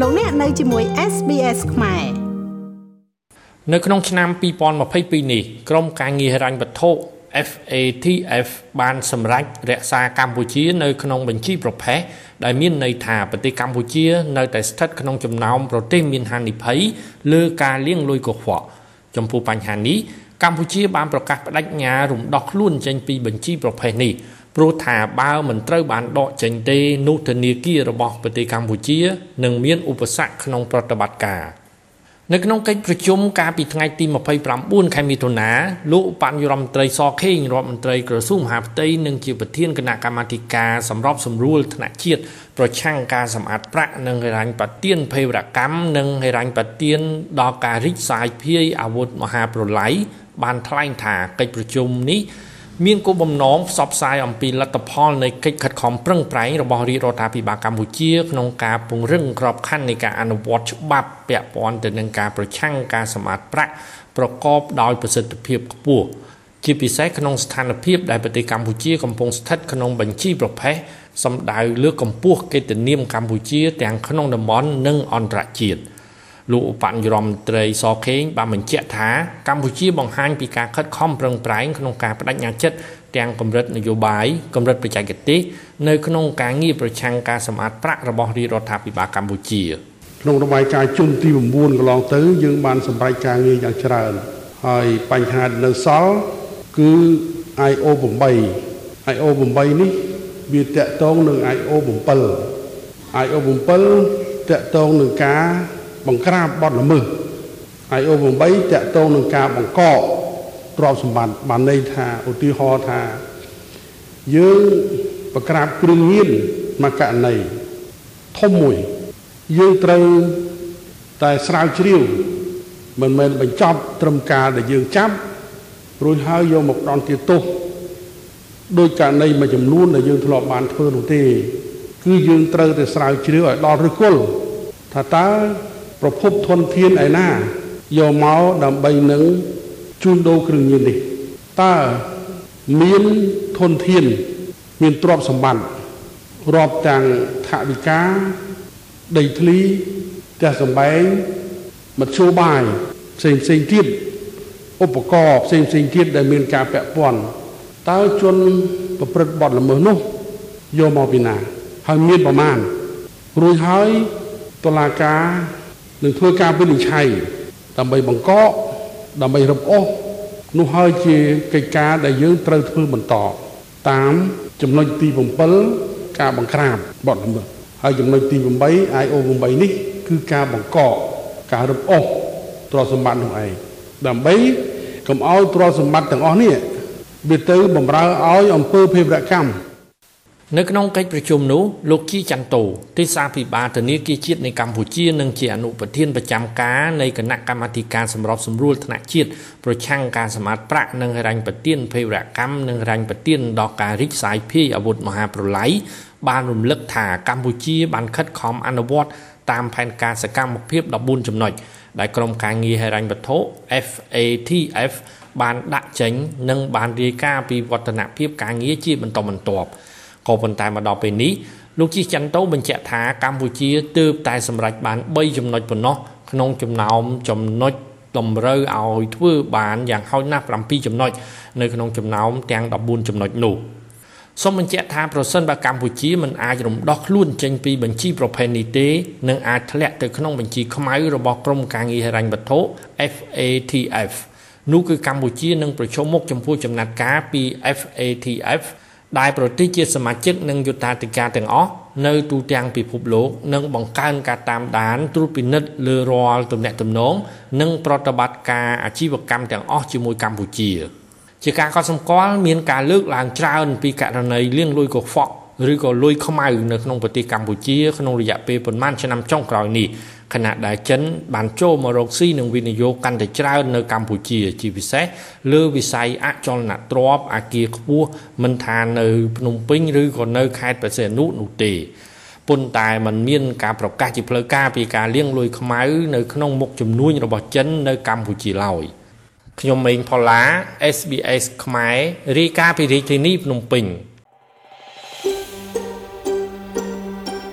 លោកអ្នកនៅជាមួយ SBS ខ្មែរនៅក្នុងឆ្នាំ2022នេះក្រមការងារហិរញ្ញវត្ថុ FATF បានសម្រេចរក្សាកម្ពុជានៅក្នុងបញ្ជីប្រភេទដែលមានន័យថាប្រទេសកម្ពុជា នៅតែស្ថិតក្នុងចំណោមប្រទេសមានហានិភ័យលើការលាងលុយកខ្វក់ចំពោះបញ្ហានេះកម្ពុជាបានប្រកាសបដិញ្ញារំដោះខ្លួនចេញពីបញ្ជីប្រភេទនេះ ព្រោះថាបើមិនត្រូវបានដកចេញទេនោះធនាគាររបស់ប្រទេសកម្ពុជានឹងមានឧបសគ្គក្នុងប្រតិបត្តិការ។នៅក្នុងកិច្ចប្រជុំកាលពីថ្ងៃទី29ខែមិថុនាលោកឧបនាយករដ្ឋមន្ត្រីសខេងរដ្ឋមន្ត្រីក្រសួងមហាផ្ទៃនិងជាប្រធានគណៈកម្មាធិការសម្របសម្រួលថ្នាក់ជាតិប្រឆាំងការសម្អាតប្រាក់និងហិរញ្ញប្បទានភេរវកម្មនិងហិរញ្ញប្បទានដល់ការរីកសាយភាយអាវុធមហាប្រឡ័យបានថ្លែងថាកិច្ចប្រជុំនេះ មានគោលបំណងផ្សព្វផ្សាយអំពីលទ្ធផលនៃកិច្ចខិតខំប្រឹងប្រែងរបស់រាជរដ្ឋាភិបាលកម្ពុជាក្នុងការពង្រឹងក្របខ័ណ្ឌនៃការអនុវត្តច្បាប់ពាក់ព័ន្ធទៅនឹងការប្រឆាំងការសម្អាតប្រាក់ប្រកបដោយប្រសិទ្ធភាពខ្ពស់ជាពិសេសក្នុងស្ថានភាពដែលប្រទេសកម្ពុជាកំពុងស្ថិតក្នុងបញ្ជីប្រភេទសម្ដៅលើកម្ពស់កិត្តិនាមកម្ពុជាទាំងក្នុងតំបន់និងអន្តរជាតិ។ លោកឧបនាយករដ្ឋមន្ត្រីសខេងបានបញ្ជាក់ថាកម្ពុជាបង្ហាញពីការខិតខំប្រឹងប្រែងក្នុងការបដិញ្ញាចិត្តទាំងកម្រិតនយោបាយកម្រិតបច្ចេកទេសនៅក្នុងការងារប្រឆាំងការសម្អាតប្រាក់របស់រាជរដ្ឋាភិបាលកម្ពុជាក្នុងរបាយការណ៍ជុំទី9កន្លងទៅយើងបានសម្រេចការងារយ៉ាងច្រើនហើយបញ្ហានៅសល់គឺ IO 8 IO 8នេះវាតកតងនឹង IO 7 IO 7តកតងនឹងការ បង្ក្រាបបទល្មើស IO 8តកតងនឹងការបង្កកទ្រព្យសម្បត្តិបានន័យថាឧទាហរណ៍ថាយើងបង្ក្រាបគ្រឿងញៀនមកករណីធំមួយយើងត្រូវតែស្រាវជ្រាវមិនមែនបញ្ចប់ត្រឹមការដែលយើងចាប់រួចហើយយកមកដនទាទោសដោយករណីមួយចំនួនដែលយើងធ្លាប់បានធ្វើនោះទេ គឺយើងត្រូវតែស្រាវជ្រាវឲ្យដល់ឫសគល់ថាតើ ប្រភពធនធានឯណាយកមកដើម្បីនឹងជួញដូរគ្រឿងញៀននេះតើមានធនធាន មានទ្រព្យសម្បត្តិរាប់ទាំងថវិកាដីធ្លីផ្ទះសម្បែងមធ្យោបាយផ្សេងផ្សេងទៀតឧបករណ៍ផ្សេងផ្សេងទៀតដែលមានការពាក់ព័ន្ធតើជនប្រព្រឹត្តបទល្មើសនោះយកមកពីណា ហើយមានប្រមាណរួចហើយតុលាការ នឹងធ្វើការវិនិច្ឆ័យដើម្បីបង្កកដើម្បីរំអូសនោះហើយជាកិច្ចការដែលយើងត្រូវធ្វើបន្តតាមចំណុចទី7ការបង្ក្រាបបទល្មើសហើយចំណុចទី8 IO 8នេះ គឺការបង្កកការរំអូសទ្រព្យសម្បត្តិនោះឯងដើម្បីកុំឲ្យទ្រព្យសម្បត្តិទាំងអស់នេះវាទៅបំរើឲ្យអង្គើភេរវកម្ម នៅក្នុងកិច្ចប្រជុំនោះលោកជីចន្ទោទេសាភិបាលធនាគារជាតិនៃកម្ពុជានិងជាអនុប្រធានប្រចាំការនៃគណៈកម្មាធិការសម្របសម្រួលថ្នាក់ជាតិប្រឆាំងការសម្អាតប្រាក់និងហិរញ្ញប្បទានភេរវកម្មនិងហិរញ្ញប្បទានដល់ការរីកសាយភាយអាវុធមហាប្រឡ័យបានរំលឹកថាកម្ពុជាបានខិតខំអនុវត្តតាមផែនការសកម្មភាព14ចំណុចដែលក្រុមការងារហិរញ្ញវត្ថុ FATF បានដាក់ចេញ និងបានរាយការណ៍ពីវឌ្ឍនភាពការងារជាបន្តបន្ទាប់ ក៏ប៉ុន្តែមកដល់ពេលនេះលោកជិះច័ន្ទតូបញ្ជាក់ថាកម្ពុជាទើបតែសម្រេចបាន3ចំណុចប៉ុណ្ណោះក្នុងចំណោមចំណុចតម្រូវឲ្យធ្វើបានយ៉ាងហោចណាស់7ចំណុចនៅក្នុងចំណោមទាំង14ចំណុចនោះសូមបញ្ជាក់ថាប្រសិនបើកម្ពុជាមិនអាចរំដោះខ្លួនចេញពីបញ្ជីប្រភេទនេះទេនឹងអាចធ្លាក់ទៅក្នុងបញ្ជីខ្មៅរបស់ក្រមការងារហិរញ្ញវត្ថុ FATF នោះគឺកម្ពុជានឹងប្រឈមមុខចំពោះចំណាត់ការពី FATF ដែលប្រទេសជាសមាជិកនិងយុត្តាធិការទាំងអស់នៅទូទាំងពិភពលោកនឹងបង្កើនការតាមដានត្រួតពិនិត្យលើរាល់ទំនាក់ទំនងនិងប្រតិបត្តិការអាជីវកម្មទាំងអស់ជាមួយកម្ពុជា ជាការកត់សម្គាល់មានការលើកឡើងច្រើនពីករណីលាងលុយកខ្វក់ឬក៏លុយខ្មៅនៅក្នុងប្រទេសកម្ពុជាក្នុងរយៈពេលប្រមាណឆ្នាំចុងក្រោយនេះ ខណៈដែលចិនបានចូលមករកស៊ីនឹងវិនិយោគកាន់តែច្រើននៅកម្ពុជាជាពិសេសលើវិស័យអចលនទ្រព្យអាគារខ្ពស់មិនថានៅភ្នំពេញឬក៏នៅខេត្តបរសេនុនោះទេប៉ុន្តែมันមានការប្រកាសជាផ្លូវការពីការលាងលុយខ្មៅនៅក្នុងមុខជំនួញរបស់ចិននៅកម្ពុជាឡើយខ្ញុំម៉េងផល្លា SBS ខ្មែររាយការណ៍ពីរាជធានីភ្នំពេញ